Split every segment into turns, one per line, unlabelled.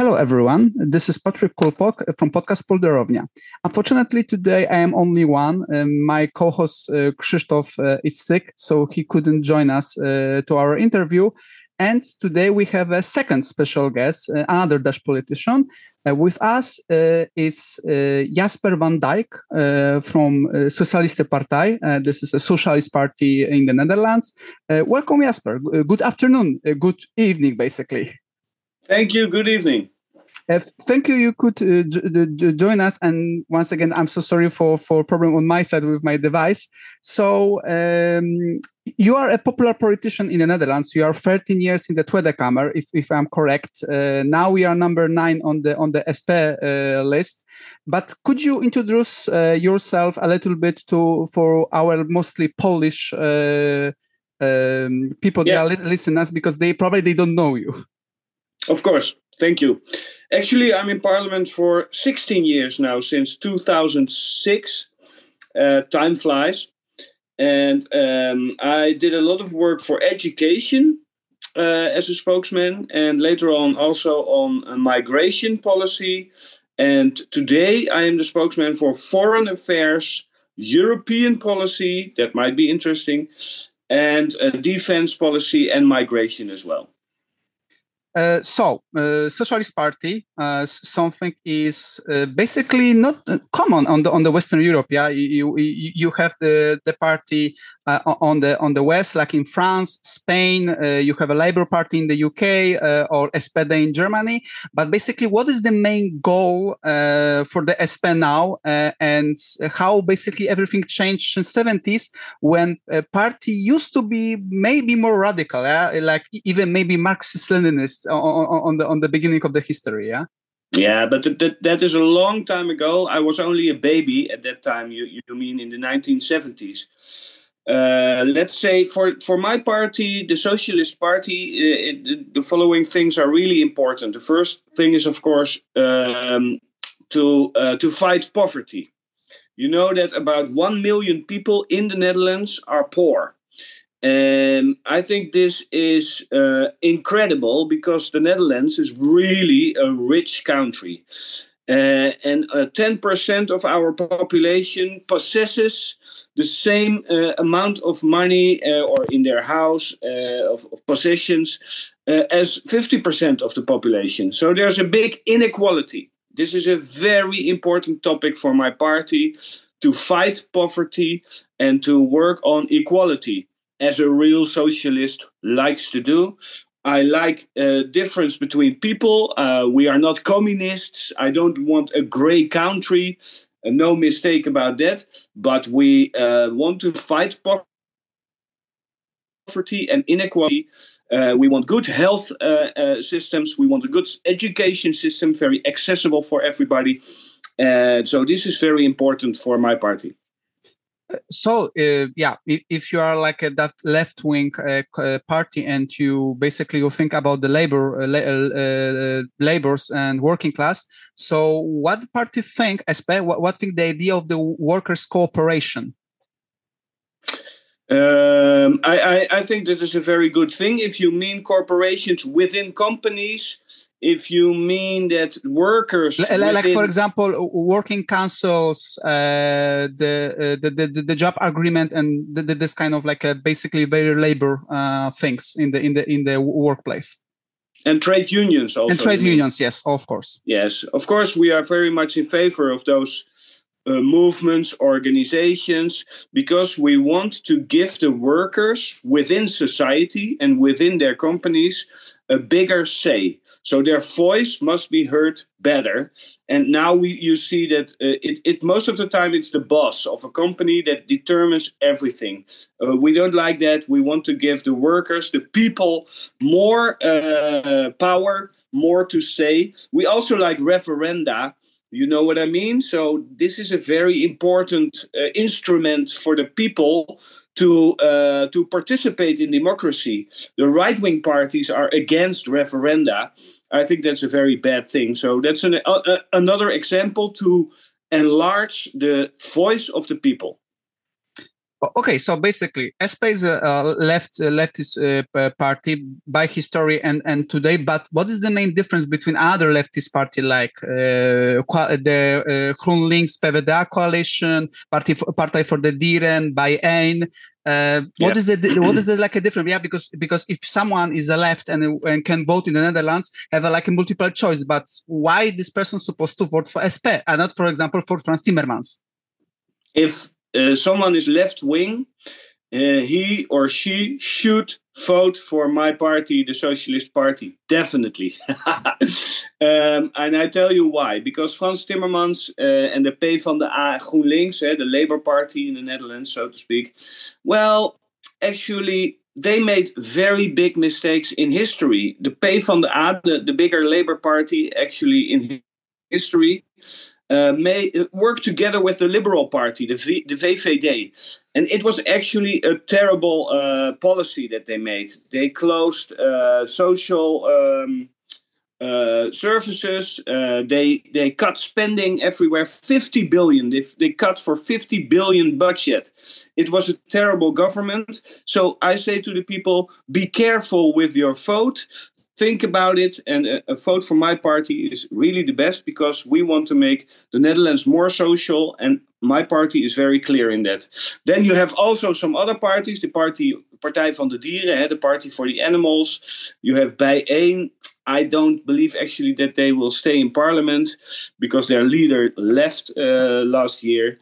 Hello, everyone. This is Patrick Kulpok from Podcast Polderownia. Unfortunately, today I am only one. Um, my co-host uh, Krzysztof uh, is sick, so he couldn't join us uh, to our interview. And today we have a second special guest, uh, another Dutch politician. Uh, with us uh, is Jasper van Dijk from uh, Socialiste Partij. this is a socialist party in the Netherlands. welcome, Jasper. good afternoon, good evening, basically.
Thank you. Good evening.
Uh, thank you. You could uh, join us. And once again, I'm so sorry for for problem on my side with my device. So um, you are a popular politician in the Netherlands. You are 13 years in the Tweede Kamer, if, if I'm correct. Uh, now we are number nine on the on the SP uh, list. But could you introduce uh, yourself a little bit to for our mostly Polish uh, um, people yeah. that are listeners because they probably they don't know you.
Of course. Thank you. Actually, I'm in Parliament for 16 years now, since 2006. Uh, time flies. And um, I did a lot of work for education uh, as a spokesman, and later on also on migration policy. And today I am the spokesman for foreign affairs, European policy, that might be interesting, and uh, defense policy and migration as well.
Uh, so, uh, Socialist Party, uh, something is uh, basically not uh, common on the on the Western Europe. Yeah, you you, you have the the party on the on the west, like in France, Spain. You have a Labour Party in the UK or SPD in Germany. But basically, what is the main goal for the SP now, and how basically everything changed in seventies when a party used to be maybe more radical, yeah? like even maybe Marxist-Leninist on, on the on the beginning of the history, yeah.
Yeah, but that, that is a long time ago. I was only a baby at that time. You, you mean in the 1970s? Uh, let's say for for my party, the Socialist Party, uh, it, the following things are really important. The first thing is, of course, um, to uh, to fight poverty. You know that about one million people in the Netherlands are poor. And I think this is uh, incredible because the Netherlands is really a rich country. Uh, and 10% of our population possesses the same uh, amount of money uh, or in their house uh, of, of, possessions uh, as 50% of the population. So there's a big inequality. This is a very important topic for my party to fight poverty and to work on equality, as a real socialist likes to do. I like a difference between people. Uh, we are not communists. I don't want a gray country uh, no mistake about that. But we uh, want to fight poverty and inequality. Uh, we want good health uh, uh, systems. We want a good education system, very accessible for everybody. so this is very important for my party
so uh, yeah if, if, you are like a that left wing uh, uh, party and you basically you think about the labor uh, uh, uh, labors and working class so what party think what, what think the idea of the workers cooperation?
Um, I, I, I think this is a very good thing. If you mean corporations within companies if you mean that workers
like, for example working councils uh, the, uh, the, the the job agreement and the, the, this kind of like a basically very labor uh, things in the in the in the workplace.
And trade unions also
and trade unions yes of course.
Yes. Of course we are very much in favor of those uh, movements, organizations, because we want to give the workers within society and within their companies a bigger say. So their voice must be heard better. And now we you see that uh, it, it most of the time it's the boss of a company that determines everything. Uh, we don't like that. We want to give the workers, the people, more uh, power, more to say. We also like referenda. You know what I mean? So this is a very important uh, instrument for the people to uh, to participate in democracy. The right wing parties are against referenda. I think that's a very bad thing. So that's an, uh, uh, another example to enlarge the voice of the people.
Okay, so basically, SP is a, left uh, leftist uh, party by history and, and today. But what is the main difference between other leftist party like uh, the uh, GroenLinks PvdA coalition, Party for, for the Dieren, BIJ1? Uh, what yeah. is the what is the like a difference? Yeah, because because if someone is a left and, and can vote in the Netherlands, have a, like a multiple choice. But why this person supposed to vote for SP and not, for example, for Frans Timmermans?
If uh, someone is left wing, uh, he or she should vote for my party, the Socialist Party, definitely. um, and I tell you why. Because Frans Timmermans uh, and the P van de A GroenLinks, uh, the Labour Party in the Netherlands, so to speak, well, actually, they made very big mistakes in history. The P van de A, the, the bigger Labour Party, actually in history, uh, may uh, work together with the Liberal Party, the, v, the VVD. And it was actually a terrible uh, policy that they made. They closed uh, social um, uh, services. They they cut spending everywhere. Fifty billion. They, they cut for fifty billion budget. It was a terrible government. So I say to the people: be careful with your vote think about it and a, vote for my party is really the best because we want to make the Netherlands more social and my party is very clear in that. Then you have also some other parties, the party Partij van de Dieren, the party for the animals. You have BIJ1. I don't believe actually that they will stay in parliament because their leader left uh, last year.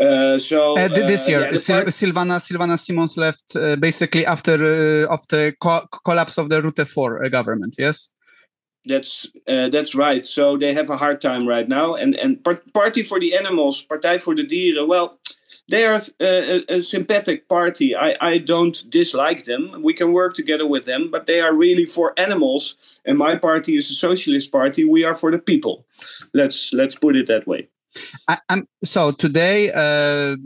Uh, so
uh, this uh, year, yeah, Sil- Sylvana Sylvana Simons left uh, basically after uh, after co- collapse of the Rutte 4 government. Yes,
that's that's right. So they have a hard time right now. And and Party for the Animals, Partij voor de Dieren. Well, they are a, a, sympathetic party. I, I don't dislike them. We can work together with them, but they are really for animals. And my party is a socialist party. We are for the people. Let's let's put it that way.
I, so today, uh,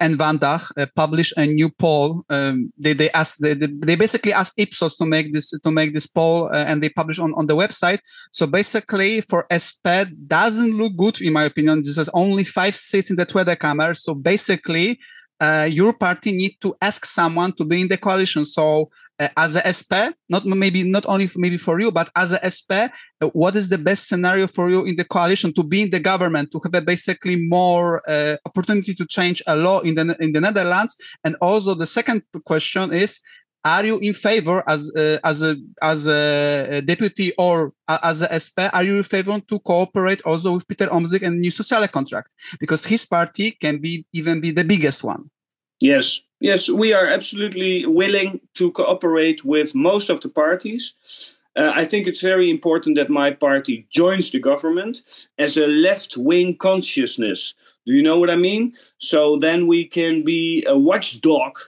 EenVandaag uh, published a new poll. Um, they they asked they, they basically asked Ipsos to make this to make this poll, uh, and they publish on, on the website. So basically, for SP doesn't look good in my opinion. This is only five seats in the Tweede Kamer. So basically, uh, your party need to ask someone to be in the coalition. So as a SP, not maybe not only for, maybe for you, but as a SP, uh, what is the best scenario for you in the coalition to be in the government to have a basically more uh, opportunity to change a law in the in the Netherlands? And also the second question is. Are you in favor as uh, as a as a deputy or as a SP? Are you in favor to cooperate also with Peter Omtzigt and New Social Contract because his party can be even be the biggest one?
Yes, yes, we are absolutely willing to cooperate with most of the parties. Uh, I think it's very important that my party joins the government as a left wing consciousness. Do you know what I mean? So then we can be a watchdog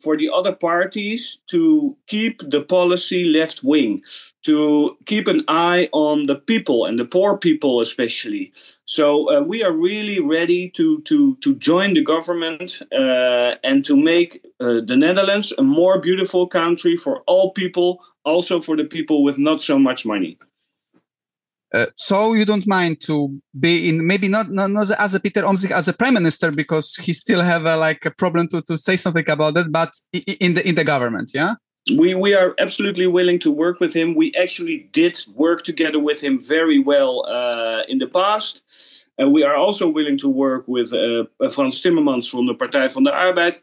for the other parties to keep the policy left wing to keep an eye on the people and the poor people especially. So uh, we are really ready to to to join the government uh, and to make uh, the netherlands a more beautiful country for all people also for the people with not so much money.
Uh, so you don't mind to be in maybe not, not, not as a Peter Omtzigt as a prime minister because he still have a, like a problem to, to say something about it, but in the in the government, yeah
we we are absolutely willing to work with him. We actually did work together with him very well uh, in the past. And we are also willing to work with uh, Frans Timmermans from the Partij van de Arbeid.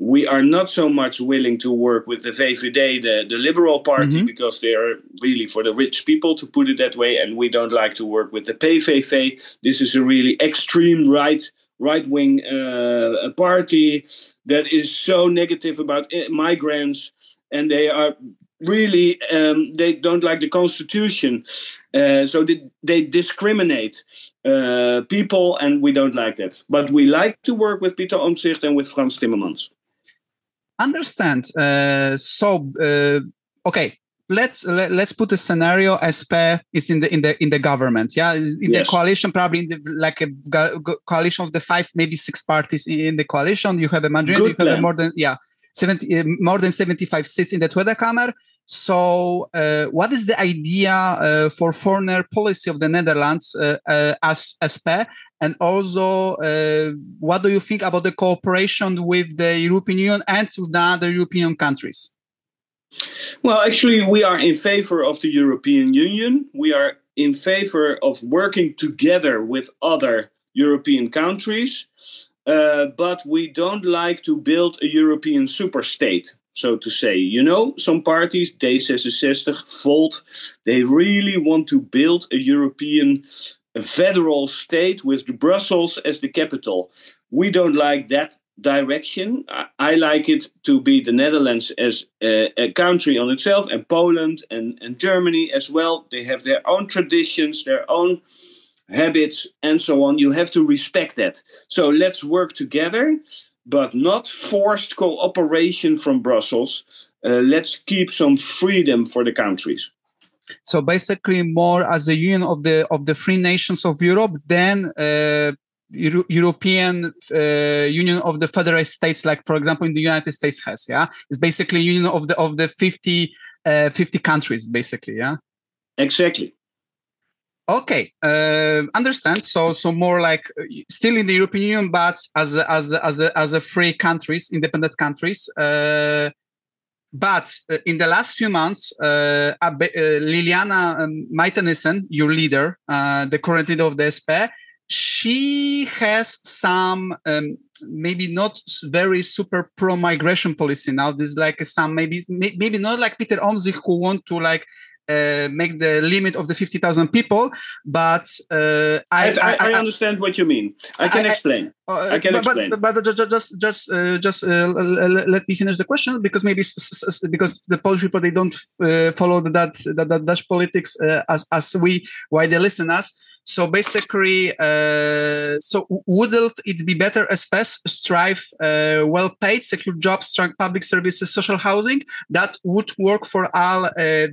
We are not so much willing to work with the VVD, the, the Liberal Party, mm-hmm. because they are really for the rich people, to put it that way. And we don't like to work with the PVV. This is a really extreme right right wing uh, party that is so negative about migrants and they are really um, they don't like the constitution. Uh, so they, they discriminate uh, people and we don't like that. But we like to work with peter omtzigt and with frans timmermans.
Understand uh, so uh, okay let's let, us let us put a scenario SP is in the in the in the government yeah in yes. the coalition probably in the like a coalition of the five maybe six parties in the coalition you have a majority Good you have more than yeah 70, uh, more than 75 seats in the Tweede Kamer. So, uh, what is the idea uh, for foreign policy of the Netherlands uh, uh as SP? And also, uh, what do you think about the cooperation with the European Union and with the other European countries?
Well, actually, we are in favor of the European Union. We are in favor of working together with other European countries. Uh, but we don't like to build a European superstate, so to say. You know, some parties, D66, Volt, they really want to build a European federal state with Brussels as the capital. We don't like that direction. I, I like it to be the Netherlands as a, a, country on itself, and Poland and, and Germany as well. They have their own traditions, their own habits, and so on. You have to respect that. So let's work together, but not forced cooperation from Brussels. Uh, let's keep some freedom for the countries.
So basically, more as a union of the of the free nations of Europe than uh, Euro European uh, Union of the Federal States, like for example in the United States has. Yeah, it's basically union of the of the 50, uh, 50 countries, basically. Yeah.
Exactly.
Okay, uh, understand. So, so more like uh, still in the European Union, but as a, as a, as a, as a free countries, independent countries. Uh, but uh, in the last few months, uh, uh, Liliana um, your leader, the current leader of the SP, she has some um, maybe not very super pro migration policy now. This is like some maybe maybe not like Peter Omtzigt who want to like uh, make the limit of the 50,000 people, but uh,
I, I, I, I, understand what you mean. I can explain. Uh, I can
but,
explain.
But, but just just uh, just uh, let me finish the question because maybe because the Polish people they don't uh, follow that, that, that Dutch politics as as we why they listen us. So basically, uh, so wouldn't it be better as best strive uh, well-paid, secure jobs, strong public services, social housing that would work for all, uh,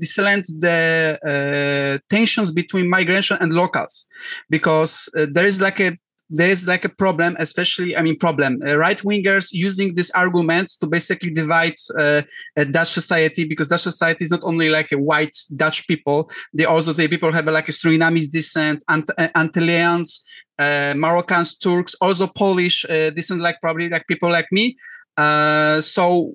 the uh, tensions between migration and locals, because uh, there is like a there's like a problem, especially, I mean, problem, uh, right wingers using these arguments to basically divide uh, Dutch society because Dutch society is not only like a white Dutch people, they also, the people have like a Surinamese descent, Ant- uh, Antilleans, uh, Moroccans, Turks, also Polish uh, descent, like probably like people like me. Uh, so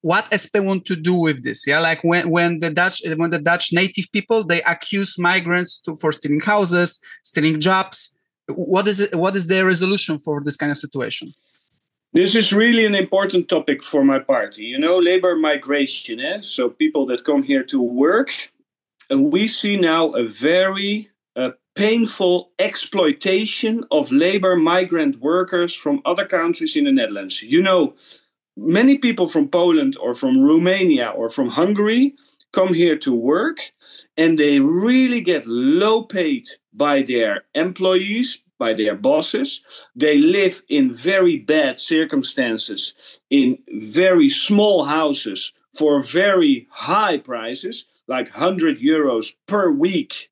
what SP want to do with this? Yeah, like when, when the Dutch when the Dutch native people they accuse migrants to, for stealing houses, stealing jobs, what is it, what is their resolution for this kind of situation?
This is really an important topic for my party. You know, labor migration, eh? so people that come here to work. And we see now a very uh, painful exploitation of labor migrant workers from other countries in the Netherlands. You know, many people from Poland or from Romania or from Hungary come here to work and they really get low paid by their employees, by their bosses. They live in very bad circumstances in very small houses for very high prices, like 100 euros per week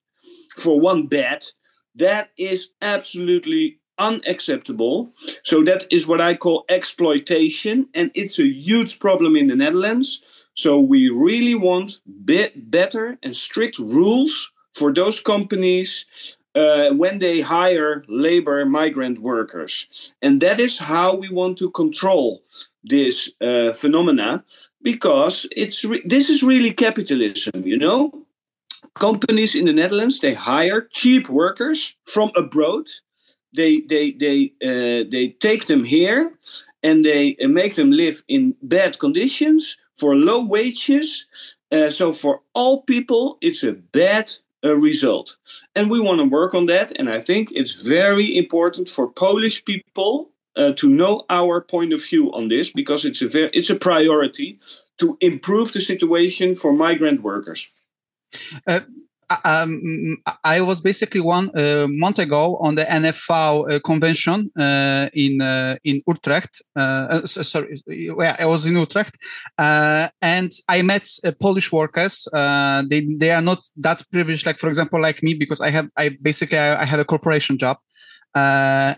for one bed. That is absolutely unacceptable. So, that is what I call exploitation, and it's a huge problem in the Netherlands. So we really want better and strict rules for those companies uh, when they hire labor migrant workers. And that is how we want to control this uh, phenomena because it's this is really capitalism, you know? Companies in the Netherlands they hire cheap workers from abroad. They they they uh, they take them here and they uh, make them live in bad conditions for low wages. Uh, so for all people, it's a bad uh, result. And we want to work on that. And I think it's very important for Polish people uh, to know our point of view on this because it's a very, it's a priority to improve the situation for migrant workers.
Uh, um, I was basically one uh, month ago on the NFV uh, convention uh, in uh, in Utrecht. Uh, uh, sorry, yeah, I was in Utrecht, and I met Polish workers. they they are not that privileged, like for example, like me, because I have I basically I, I have a corporation job.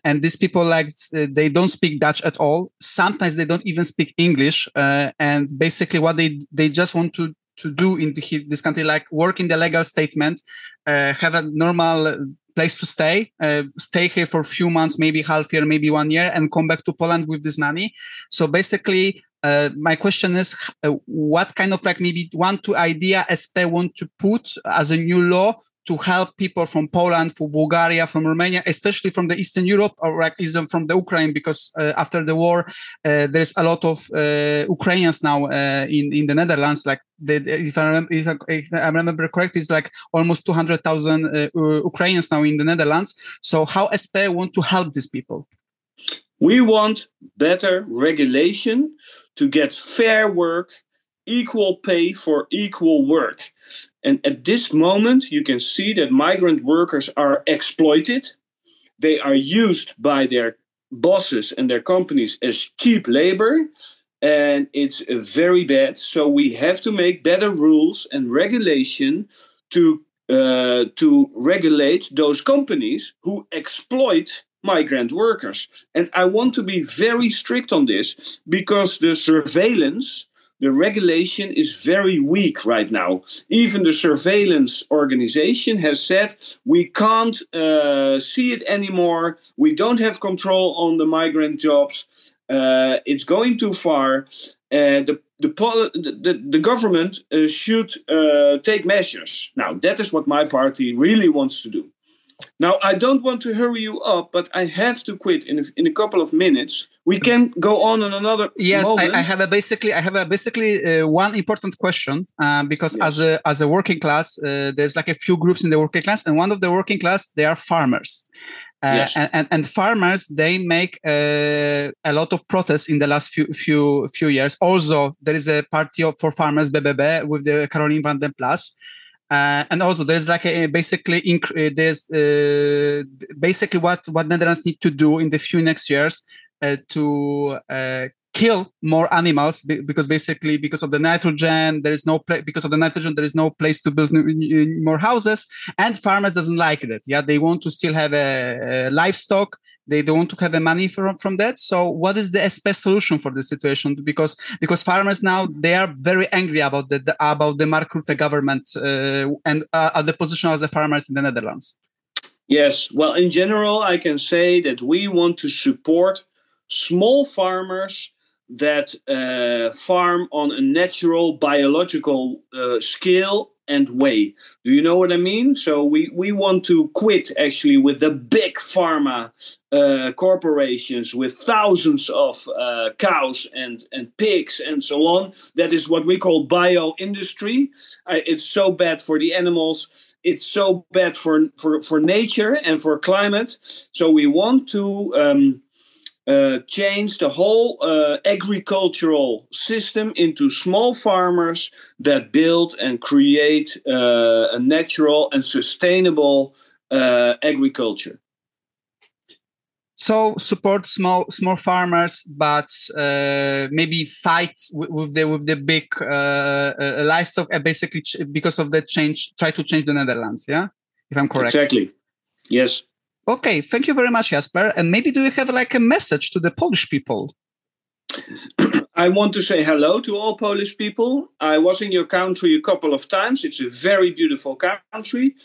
and these people like they don't speak Dutch at all. Sometimes they don't even speak English. and basically, what they they just want to to do in the, this country, like work in the legal statement, uh, have a normal place to stay, uh, stay here for a few months, maybe half year, maybe one year, and come back to Poland with this money. So basically, uh, my question is, uh, what kind of like maybe one two idea SP want to put as a new law to help people from Poland, from Bulgaria, from Romania, especially from the Eastern Europe or like even from the Ukraine, because uh, after the war, uh, there's a lot of uh, Ukrainians now uh, in in the Netherlands. Like if, I remember, if, I, if I remember correct, it's like almost 200,000 uh, Ukrainians now in the Netherlands. So how SP want to help these people?
We want better regulation to get fair work, equal pay for equal work. And at this moment, you can see that migrant workers are exploited. They are used by their bosses and their companies as cheap labor. And it's very bad. So we have to make better rules and regulation to uh, to regulate those companies who exploit migrant workers. And I want to be very strict on this because the surveillance the regulation is very weak right now. Even the surveillance organization has said we can't uh, see it anymore. We don't have control on the migrant jobs. Uh, it's going too far. Uh, the, the, the, the government uh, should uh, take measures. Now, that is what my party really wants to do. Now, I don't want to hurry you up, but I have to quit in a, in a couple of minutes. We can go on on another.
Yes, I, I, have a basically I have a basically uh, one important question uh, because yes. as a as a working class, uh, there's like a few groups in the working class, and one of the working class they are farmers. Uh, yes. and, and, and, farmers they make uh, a lot of protests in the last few few few years. Also, there is a party of, for farmers BBB with the Caroline van der Plas, uh, and also there's like a, basically inc- uh, there's uh, basically what what Netherlands need to do in the few next years uh, to uh, kill more animals because basically because of the nitrogen there is no place because of the nitrogen there is no place to build more houses and farmers doesn't like it yeah they want to still have a, a livestock they don't want to have the money from, from that. So what is the best solution for the situation? Because because farmers now they are very angry about the, the about the Mark Rutte government uh, and uh, the position of the farmers in the Netherlands.
Yes. Well in general I can say that we want to support small farmers that uh, farm on a natural biological uh, scale and way. Do you know what I mean? So we, we want to quit actually with the big pharma uh, corporations with thousands of uh, cows and, and pigs and so on. That is what we call bio industry. it's so bad for the animals. It's so bad for, for, for nature and for climate. So we want to um, uh, change the whole uh, agricultural system into small farmers that build and create uh, a natural and sustainable uh, agriculture.
So support small small farmers, but uh, maybe fight with, with, the with the big livestock, basically because of the change, try to change the Netherlands. Yeah, if I'm correct.
Exactly. Yes.
Okay, thank you very much, Jasper. And maybe do you have like a message to the Polish people?
I want to say hello to all Polish people. I was in your country a couple of times. It's a very beautiful country.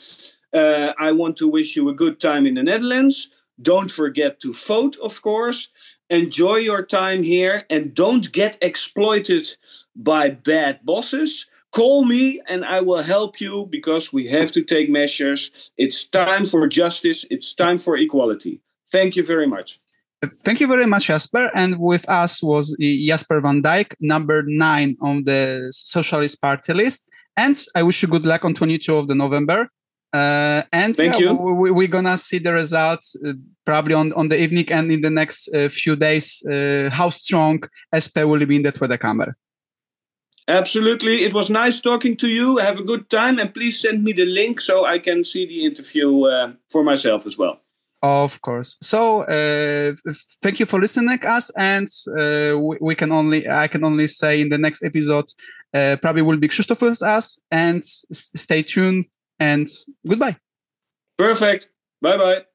Uh, I want to wish you a good time in the Netherlands. Don't forget to vote, of course. Enjoy your time here and don't get exploited by bad bosses call me and I will help you because we have to take measures. It's time for justice, it's time for equality. Thank you very much.
Thank you very much, Jasper. And with us was Jasper van Dijk, number nine on the Socialist Party list. And I wish you good luck on 22 of the November. Uh, and
Thank yeah, we,
are gonna see the results uh, probably on, on the evening and in the next uh, few days uh, how strong SP will be in the Tweede Kamer.
Absolutely. It was nice talking to you. Have a good time. And please send me the link so I can see the interview uh, for myself as well.
Of course. So uh, thank you for listening us, and uh, we, we, can only I can only say in the next episode uh, probably will be Krzysztof with us, and stay tuned and goodbye.
Perfect. Bye bye.